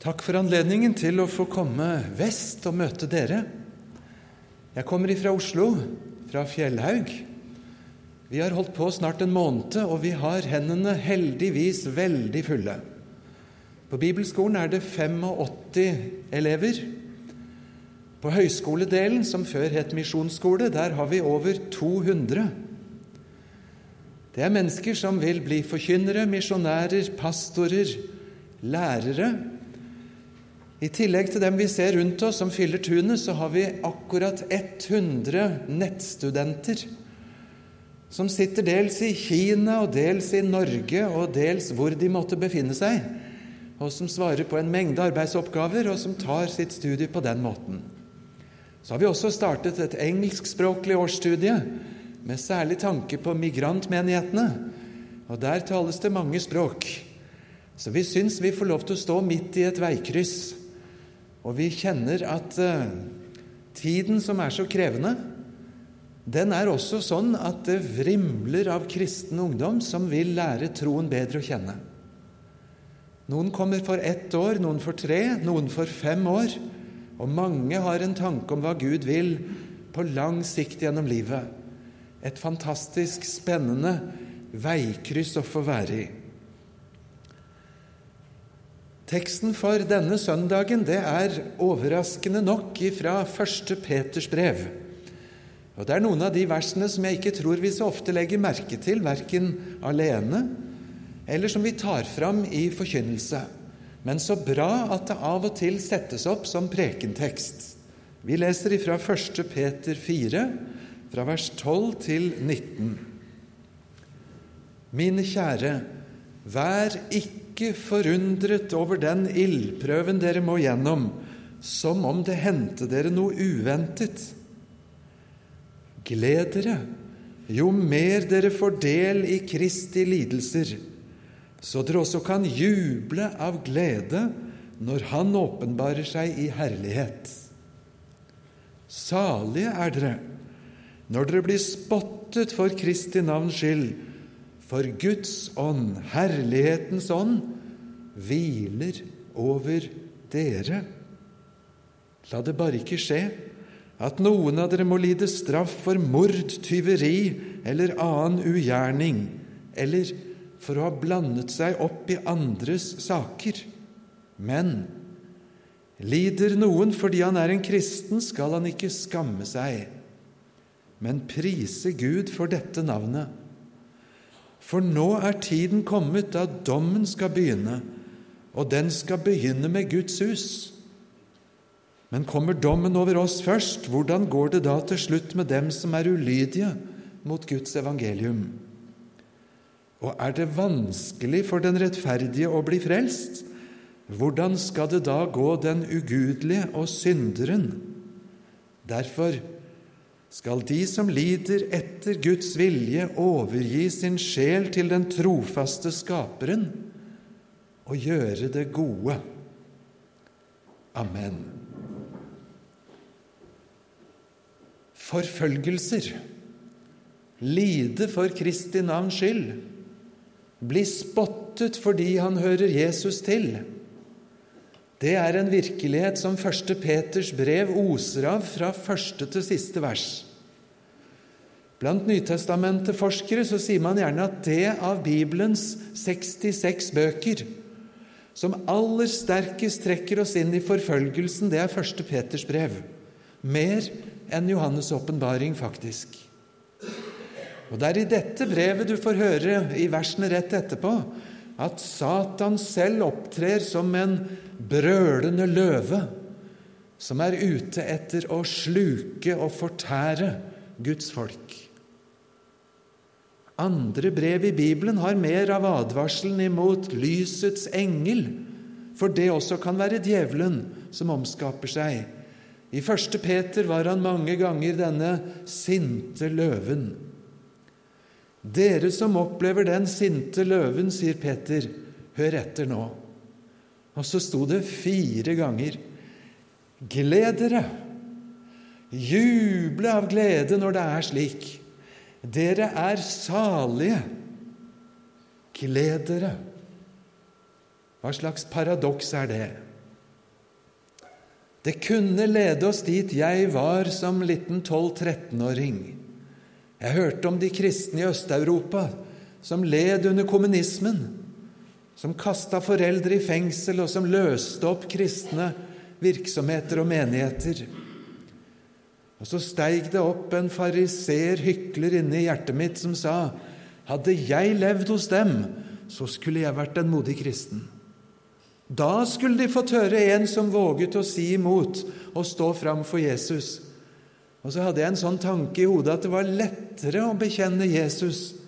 Takk for anledningen til å få komme vest og møte dere. Jeg kommer ifra Oslo, fra Fjellhaug. Vi har holdt på snart en måned, og vi har hendene heldigvis veldig fulle. På bibelskolen er det 85 elever. På høyskoledelen, som før het misjonsskole, der har vi over 200. Det er mennesker som vil bli forkynnere, misjonærer, pastorer, lærere. I tillegg til dem vi ser rundt oss som fyller tunet, så har vi akkurat 100 nettstudenter som sitter dels i Kina og dels i Norge og dels hvor de måtte befinne seg, og som svarer på en mengde arbeidsoppgaver, og som tar sitt studie på den måten. Så har vi også startet et engelskspråklig årsstudie med særlig tanke på migrantmenighetene, og der tales det mange språk. Så vi syns vi får lov til å stå midt i et veikryss og vi kjenner at uh, tiden som er så krevende, den er også sånn at det vrimler av kristen ungdom som vil lære troen bedre å kjenne. Noen kommer for ett år, noen for tre, noen for fem år. Og mange har en tanke om hva Gud vil på lang sikt gjennom livet. Et fantastisk spennende veikryss å få være i. Teksten for denne søndagen det er overraskende nok fra 1. Peters brev. Og Det er noen av de versene som jeg ikke tror vi så ofte legger merke til, verken alene eller som vi tar fram i forkynnelse. Men så bra at det av og til settes opp som prekentekst. Vi leser ifra 1. Peter 4, fra vers 12 til 19. Mine kjære, vær ikke ikke forundret over den ildprøven dere må gjennom, som om det hendte dere noe uventet. Gled dere jo mer dere får del i Kristi lidelser, så dere også kan juble av glede når Han åpenbarer seg i herlighet. Salige er dere når dere blir spottet for Kristi navns skyld, for Guds ånd, herlighetens ånd, hviler over dere. La det bare ikke skje at noen av dere må lide straff for mord, tyveri eller annen ugjerning, eller for å ha blandet seg opp i andres saker. Men lider noen fordi han er en kristen, skal han ikke skamme seg, men prise Gud for dette navnet for nå er tiden kommet da dommen skal begynne, og den skal begynne med Guds hus. Men kommer dommen over oss først, hvordan går det da til slutt med dem som er ulydige mot Guds evangelium? Og er det vanskelig for den rettferdige å bli frelst? Hvordan skal det da gå den ugudelige og synderen? Derfor skal de som lider etter Guds vilje, overgi sin sjel til den trofaste Skaperen og gjøre det gode. Amen. Forfølgelser, lide for Kristi navns skyld, bli spottet fordi han hører Jesus til det er en virkelighet som 1. Peters brev oser av fra første til siste vers. Blant Nytestamentet-forskere så sier man gjerne at det av Bibelens 66 bøker som aller sterkest trekker oss inn i forfølgelsen, det er 1. Peters brev. Mer enn Johannes' åpenbaring, faktisk. Og Det er i dette brevet du får høre i versene rett etterpå at Satan selv opptrer som en brølende løve som er ute etter å sluke og fortære Guds folk. Andre brev i Bibelen har mer av advarselen imot lysets engel, for det også kan være djevelen som omskaper seg. I første Peter var han mange ganger denne sinte løven. Dere som opplever den sinte løven, sier Peter, hør etter nå. Og så sto det fire ganger Gled dere! Juble av glede når det er slik. Dere er salige. Gled dere! Hva slags paradoks er det? Det kunne lede oss dit jeg var som liten 12-13-åring. Jeg hørte om de kristne i Øst-Europa som led under kommunismen, som kasta foreldre i fengsel, og som løste opp kristne virksomheter og menigheter. Og så steig det opp en fariseer, hykler, inne i hjertet mitt som sa hadde jeg levd hos dem, så skulle jeg vært en modig kristen. Da skulle de fått høre en som våget å si imot og stå fram for Jesus. Og så hadde jeg en sånn tanke i hodet at det var lettere å bekjenne Jesus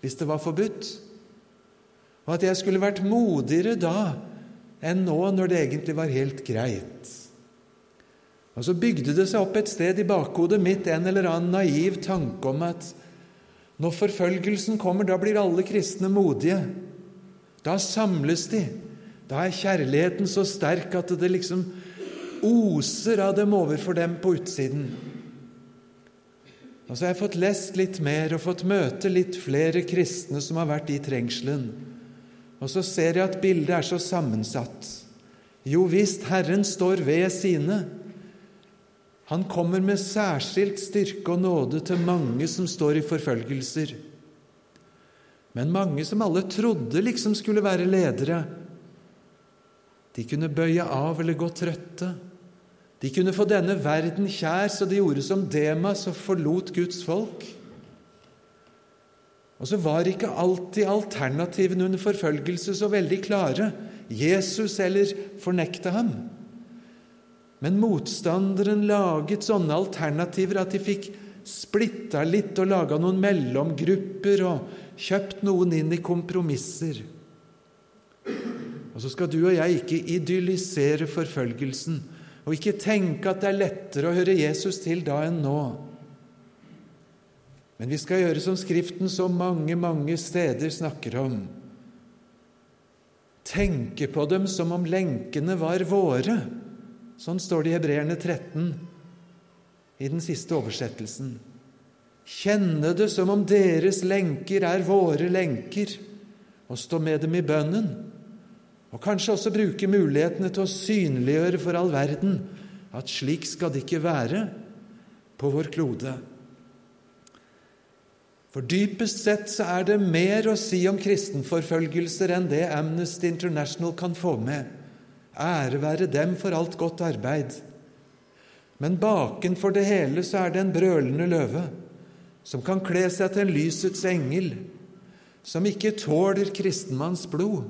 hvis det var forbudt, og at jeg skulle vært modigere da enn nå når det egentlig var helt greit. Og så bygde det seg opp et sted i bakhodet mitt en eller annen naiv tanke om at når forfølgelsen kommer, da blir alle kristne modige. Da samles de da er kjærligheten så sterk at det liksom oser av dem overfor dem på utsiden. Og så har jeg fått lest litt mer og fått møte litt flere kristne som har vært i trengselen. Og så ser jeg at bildet er så sammensatt. Jo visst, Herren står ved sine. Han kommer med særskilt styrke og nåde til mange som står i forfølgelser. Men mange som alle trodde liksom skulle være ledere, de kunne bøye av eller gå trøtte. De kunne få denne verden kjær, så de gjorde som Demas og forlot Guds folk. Og så var ikke alltid alternativene under forfølgelse så veldig klare. Jesus eller fornekte ham. Men motstanderen laget sånne alternativer at de fikk splitta litt og laga noen mellomgrupper og kjøpt noen inn i kompromisser. Og så skal du og jeg ikke idyllisere forfølgelsen og ikke tenke at det er lettere å høre Jesus til da enn nå. Men vi skal gjøre som Skriften så mange, mange steder snakker om. Tenke på dem som om lenkene var våre. Sånn står det i Hebreerne 13 i den siste oversettelsen. Kjenne det som om deres lenker er våre lenker, og stå med dem i bønnen. Og kanskje også bruke mulighetene til å synliggjøre for all verden at slik skal det ikke være på vår klode. For dypest sett så er det mer å si om kristenforfølgelser enn det Amnesty International kan få med. Ære være dem for alt godt arbeid. Men bakenfor det hele så er det en brølende løve som kan kle seg til en lysets engel, som ikke tåler kristenmanns blod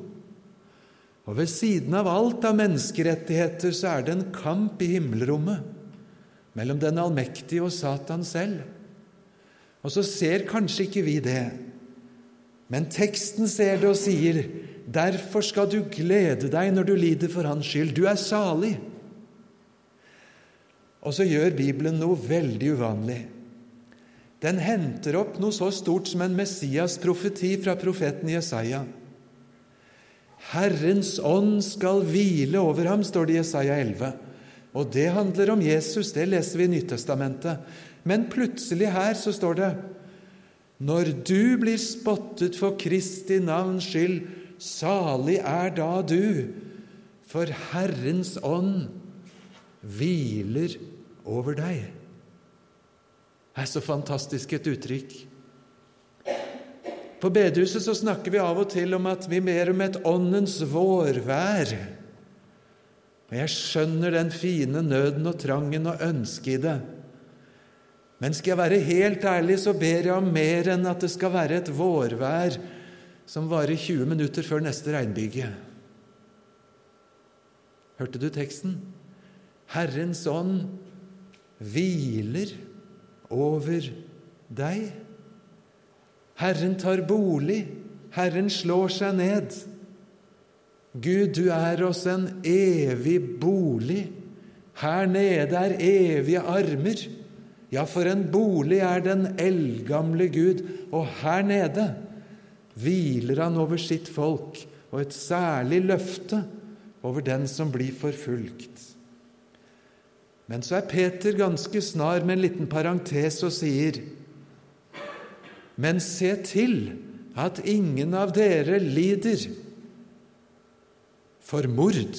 og ved siden av alt av menneskerettigheter så er det en kamp i himmelrommet mellom den allmektige og Satan selv. Og så ser kanskje ikke vi det, men teksten ser det og sier Derfor skal du glede deg når du lider for hans skyld. Du er salig. Og så gjør Bibelen noe veldig uvanlig. Den henter opp noe så stort som en Messias-profeti fra profeten Jesaja. Herrens ånd skal hvile over ham, står det i Jesaja 11. Og det handler om Jesus, det leser vi i Nyttestamentet. Men plutselig her så står det Når du blir spottet for Kristi navns skyld, salig er da du, for Herrens ånd hviler over deg. Det er så fantastisk et uttrykk. På bedehuset så snakker vi av og til om at vi ber om et åndens vårvær. Og jeg skjønner den fine nøden og trangen og ønsket i det. Men skal jeg være helt ærlig, så ber jeg om mer enn at det skal være et vårvær som varer 20 minutter før neste regnbyge. Hørte du teksten? Herrens ånd hviler over deg. Herren tar bolig, Herren slår seg ned. Gud, du er oss en evig bolig. Her nede er evige armer. Ja, for en bolig er den eldgamle Gud, og her nede hviler han over sitt folk, og et særlig løfte over den som blir forfulgt. Men så er Peter ganske snar med en liten parentes og sier:" Men se til at ingen av dere lider for mord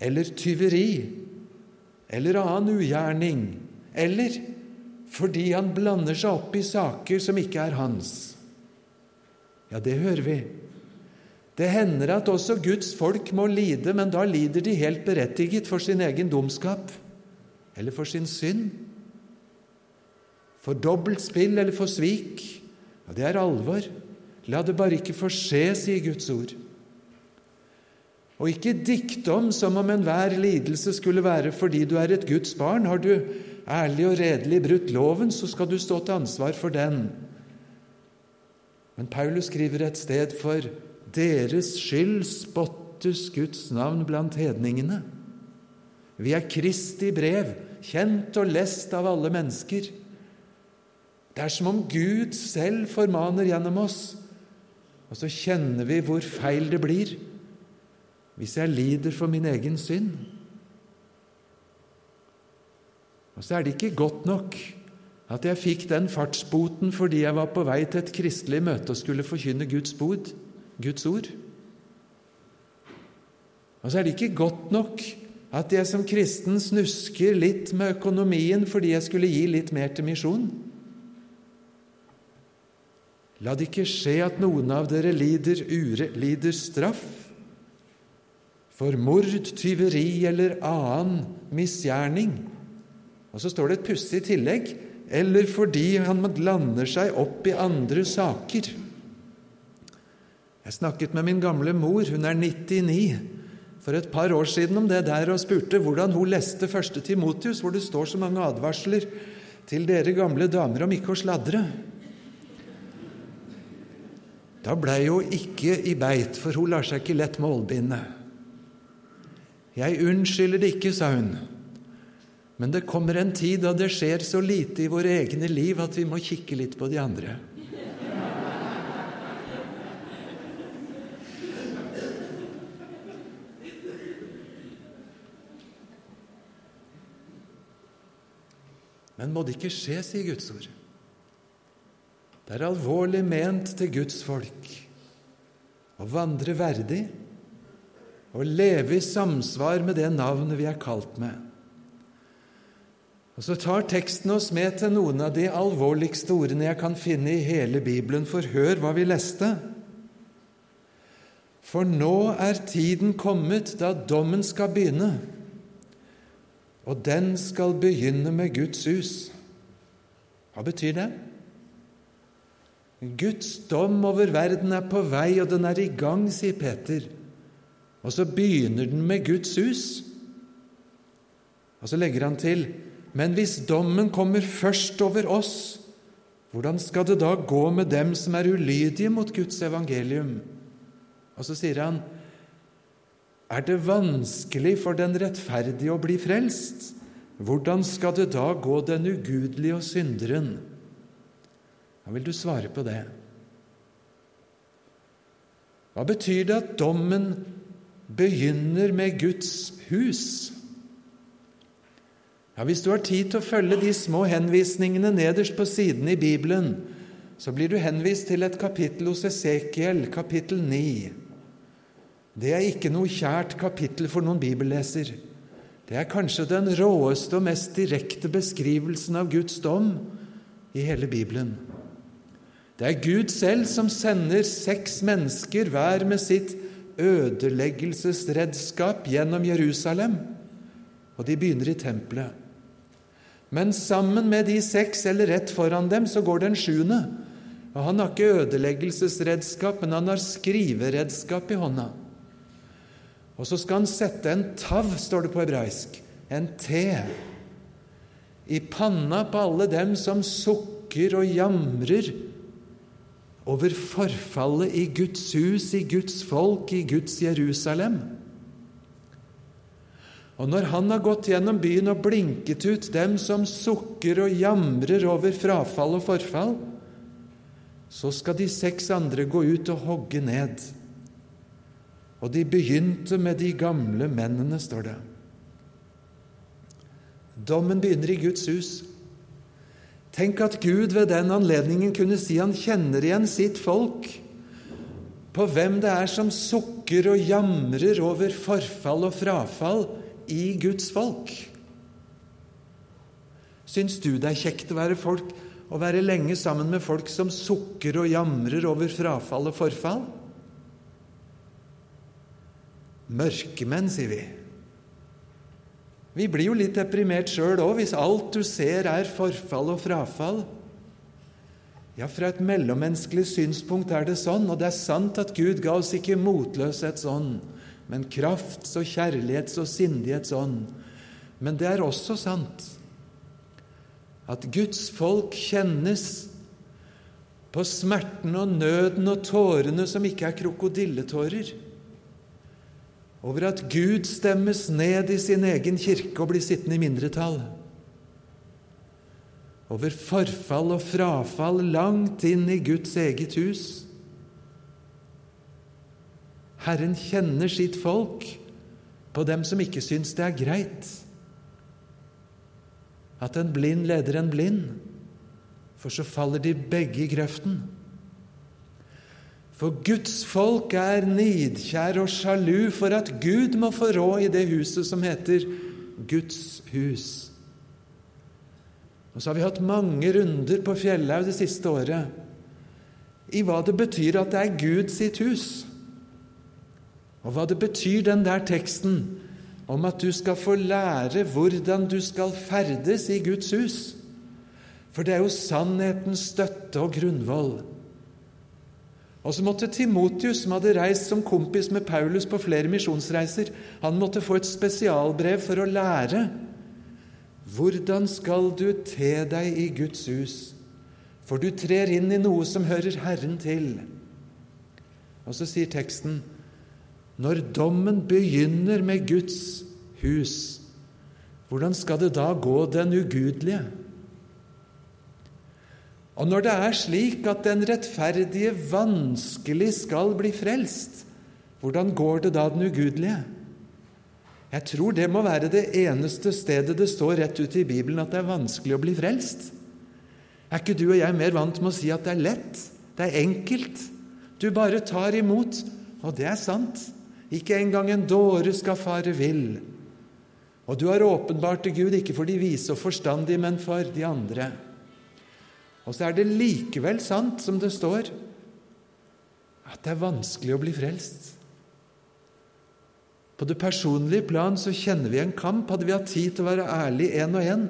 eller tyveri eller annen ugjerning, eller fordi han blander seg opp i saker som ikke er hans. Ja, det hører vi. Det hender at også Guds folk må lide, men da lider de helt berettiget for sin egen dumskap eller for sin synd. For dobbelt spill eller for svik. Ja, det er alvor. La det bare ikke få skje, sier Guds ord. Og ikke dikt om som om enhver lidelse skulle være fordi du er et Guds barn. Har du ærlig og redelig brutt loven, så skal du stå til ansvar for den. Men Paulus skriver et sted for deres skyld spottes Guds navn blant hedningene. Vi er Kristi brev, kjent og lest av alle mennesker. Det er som om Gud selv formaner gjennom oss, og så kjenner vi hvor feil det blir hvis jeg lider for min egen synd. Og så er det ikke godt nok at jeg fikk den fartsboten fordi jeg var på vei til et kristelig møte og skulle forkynne Guds, bod, Guds ord. Og så er det ikke godt nok at jeg som kristen snusker litt med økonomien fordi jeg skulle gi litt mer til misjon. La det ikke skje at noen av dere lider, ure, lider straff for mord, tyveri eller annen misgjerning og så står det et pussig tillegg eller fordi han lander seg opp i andre saker. Jeg snakket med min gamle mor, hun er 99, for et par år siden om det der og spurte hvordan hun leste første Timotius, hvor det står så mange advarsler til dere gamle damer om ikke å sladre. Da blei hun ikke i beit, for hun lar seg ikke lett målbinde. Jeg unnskylder det ikke, sa hun. Men det kommer en tid da det skjer så lite i våre egne liv at vi må kikke litt på de andre. Men må det ikke skje, sier Guds ord. Det er alvorlig ment til Guds folk å vandre verdig og leve i samsvar med det navnet vi er kalt med. Og Så tar teksten oss med til noen av de alvorligste ordene jeg kan finne i hele Bibelen, for hør hva vi leste. For nå er tiden kommet da dommen skal begynne, og den skal begynne med Guds hus. Hva betyr det? Guds dom over verden er på vei, og den er i gang, sier Peter. Og så begynner den med Guds hus. Og så legger han til men hvis dommen kommer først over oss, hvordan skal det da gå med dem som er ulydige mot Guds evangelium? Og så sier han, er det vanskelig for den rettferdige å bli frelst? Hvordan skal det da gå den ugudelige og synderen? Hva vil du svare på det? Hva betyr det at dommen begynner med Guds hus? Ja, Hvis du har tid til å følge de små henvisningene nederst på siden i Bibelen, så blir du henvist til et kapittel hos Esekiel, kapittel 9. Det er ikke noe kjært kapittel for noen bibelleser. Det er kanskje den råeste og mest direkte beskrivelsen av Guds dom i hele Bibelen. Det er Gud selv som sender seks mennesker, hver med sitt ødeleggelsesredskap, gjennom Jerusalem, og de begynner i tempelet. Men sammen med de seks, eller rett foran dem, så går den sjuende. Og Han har ikke ødeleggelsesredskap, men han har skriveredskap i hånda. Og så skal han sette en tav, står det på hebraisk, en T, i panna på alle dem som sukker og jamrer over forfallet i Guds hus, i Guds folk, i Guds Jerusalem. Og når han har gått gjennom byen og blinket ut dem som sukker og jamrer over frafall og forfall, så skal de seks andre gå ut og hogge ned. Og de begynte med de gamle mennene, står det. Dommen begynner i Guds hus. Tenk at Gud ved den anledningen kunne si han kjenner igjen sitt folk, på hvem det er som sukker og jamrer over forfall og frafall, i Guds folk. Syns du det er kjekt å være, folk, å være lenge sammen med folk som sukker og jamrer over frafall og forfall? Mørkemenn, sier vi. Vi blir jo litt deprimert sjøl òg hvis alt du ser er forfall og frafall. Ja, fra et mellommenneskelig synspunkt er det sånn, og det er sant at Gud ga oss ikke motløshetsånd, men krafts- og kjærlighets- og sindighetsånd. Men det er også sant at Guds folk kjennes på smerten og nøden og tårene som ikke er krokodilletårer, over at Gud stemmes ned i sin egen kirke og blir sittende i mindretall, over forfall og frafall langt inn i Guds eget hus. Herren kjenner sitt folk på dem som ikke syns det er greit at en blind leder en blind, for så faller de begge i grøften. For Guds folk er nidkjær og sjalu for at Gud må få råd i det huset som heter Guds hus. Og så har vi hatt mange runder på Fjellhaug det siste året i hva det betyr at det er Gud sitt hus. Og hva det betyr, den der teksten om at du skal få lære hvordan du skal ferdes i Guds hus. For det er jo sannhetens støtte og grunnvoll. Og så måtte Timotius, som hadde reist som kompis med Paulus på flere misjonsreiser, han måtte få et spesialbrev for å lære. Hvordan skal du te deg i Guds hus? For du trer inn i noe som hører Herren til. Og så sier teksten når dommen begynner med Guds hus, hvordan skal det da gå den ugudelige? Og når det er slik at den rettferdige vanskelig skal bli frelst, hvordan går det da den ugudelige? Jeg tror det må være det eneste stedet det står rett ut i Bibelen at det er vanskelig å bli frelst. Er ikke du og jeg mer vant med å si at det er lett, det er enkelt? Du bare tar imot, og det er sant. Ikke engang en dåre skal fare vill. Og du har åpenbart til Gud ikke for de vise og forstandige, men for de andre. Og så er det likevel sant, som det står, at det er vanskelig å bli frelst. På det personlige plan så kjenner vi en kamp. Hadde vi hatt tid til å være ærlige én og én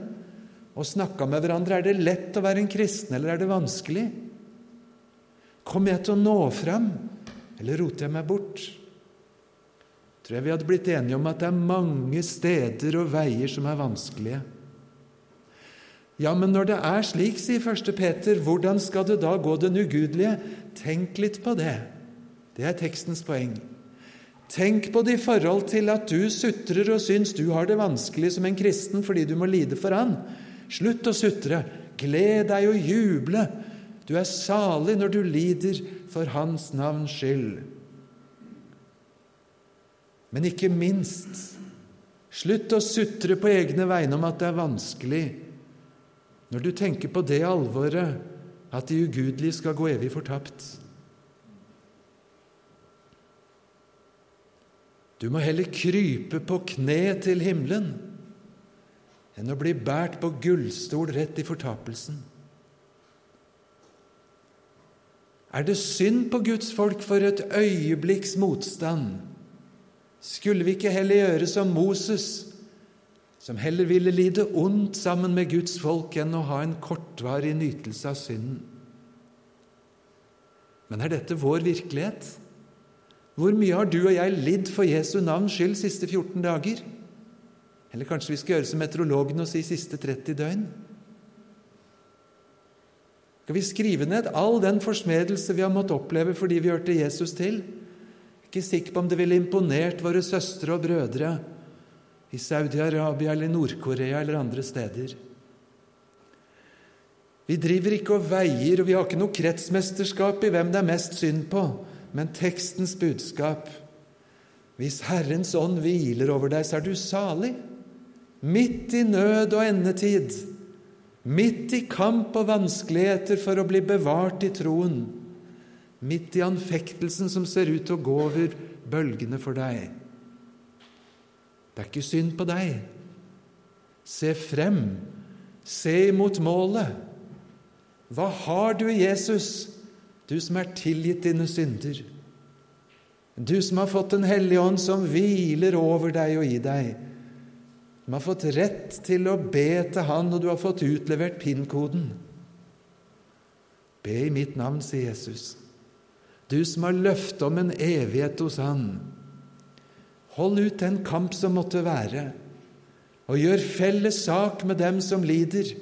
og snakka med hverandre, er det lett å være en kristen, eller er det vanskelig? Kommer jeg til å nå fram, eller roter jeg meg bort? Tror jeg vi hadde blitt enige om at det er mange steder og veier som er vanskelige. Ja, men når det er slik, sier første Peter, hvordan skal det da gå den ugudelige? Tenk litt på det. Det er tekstens poeng. Tenk på det i forhold til at du sutrer og syns du har det vanskelig som en kristen fordi du må lide for Han. Slutt å sutre. Gled deg og juble. Du er salig når du lider for Hans navns skyld. Men ikke minst slutt å sutre på egne vegne om at det er vanskelig, når du tenker på det alvoret at de ugudelige skal gå evig fortapt. Du må heller krype på kne til himmelen enn å bli båret på gullstol rett i fortapelsen. Er det synd på Guds folk for et øyeblikks motstand? Skulle vi ikke heller gjøre som Moses, som heller ville lide ondt sammen med Guds folk enn å ha en kortvarig nytelse av synden? Men er dette vår virkelighet? Hvor mye har du og jeg lidd for Jesu navns skyld siste 14 dager? Eller kanskje vi skal gjøre som meteorologene og si siste 30 døgn? Skal vi skrive ned all den forsmedelse vi har måttet oppleve fordi vi hørte Jesus til? Ikke sikker på om det ville imponert våre søstre og brødre i Saudi-Arabia eller Nord-Korea eller andre steder. Vi driver ikke og veier, og vi har ikke noe kretsmesterskap i hvem det er mest synd på, men tekstens budskap. Hvis Herrens ånd hviler over deg, så er du salig. Midt i nød og endetid, midt i kamp og vanskeligheter for å bli bevart i troen, midt i anfektelsen som ser ut til å gå over bølgene for deg. Det er ikke synd på deg. Se frem, Se imot målet. Hva har du i Jesus, du som er tilgitt dine synder? Du som har fått Den hellige ånd som hviler over deg og i deg. Du har fått rett til å be til Han, og du har fått utlevert PIN-koden. Be i mitt navn, sier Jesus. Du som har løfte om en evighet hos Han. Hold ut den kamp som måtte være, og gjør felles sak med dem som lider.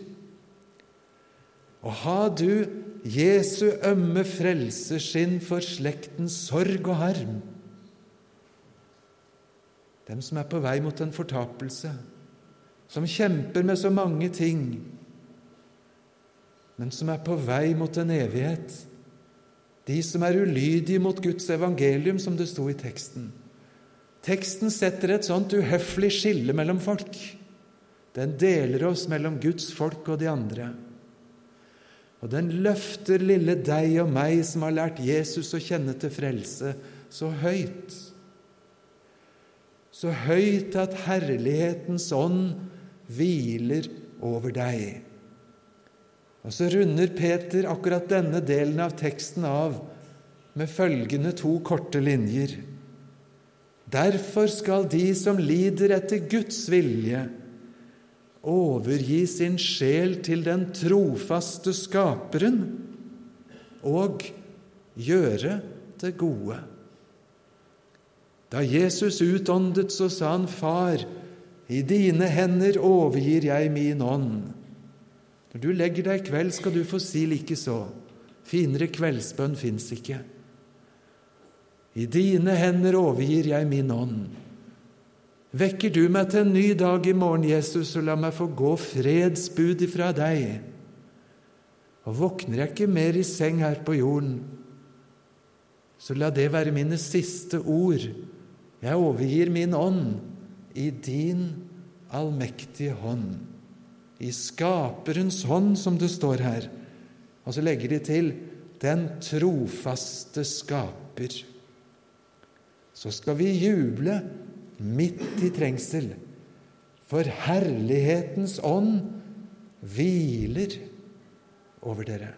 Og ha du Jesu ømme frelseskinn for slektens sorg og harm. Dem som er på vei mot en fortapelse, som kjemper med så mange ting, men som er på vei mot en evighet. De som er ulydige mot Guds evangelium, som det sto i teksten. Teksten setter et sånt uhøflig skille mellom folk. Den deler oss mellom Guds folk og de andre. Og den løfter lille deg og meg som har lært Jesus å kjenne til frelse, så høyt. Så høyt at herlighetens ånd hviler over deg. Og så runder Peter akkurat denne delen av teksten av med følgende to korte linjer. Derfor skal de som lider etter Guds vilje, overgi sin sjel til den trofaste Skaperen og gjøre det gode. Da Jesus utåndet, så sa han, Far, i dine hender overgir jeg min ånd. Når du legger deg i kveld, skal du få si likeså. Finere kveldsbønn fins ikke. I dine hender overgir jeg min ånd. Vekker du meg til en ny dag i morgen, Jesus, og la meg få gå fredsbud ifra deg. Og våkner jeg ikke mer i seng her på jorden, så la det være mine siste ord. Jeg overgir min ånd i din allmektige hånd. I Skaperens hånd, som det står her. Og så legger de til den trofaste Skaper så skal vi juble midt i trengsel, for herlighetens ånd hviler over dere.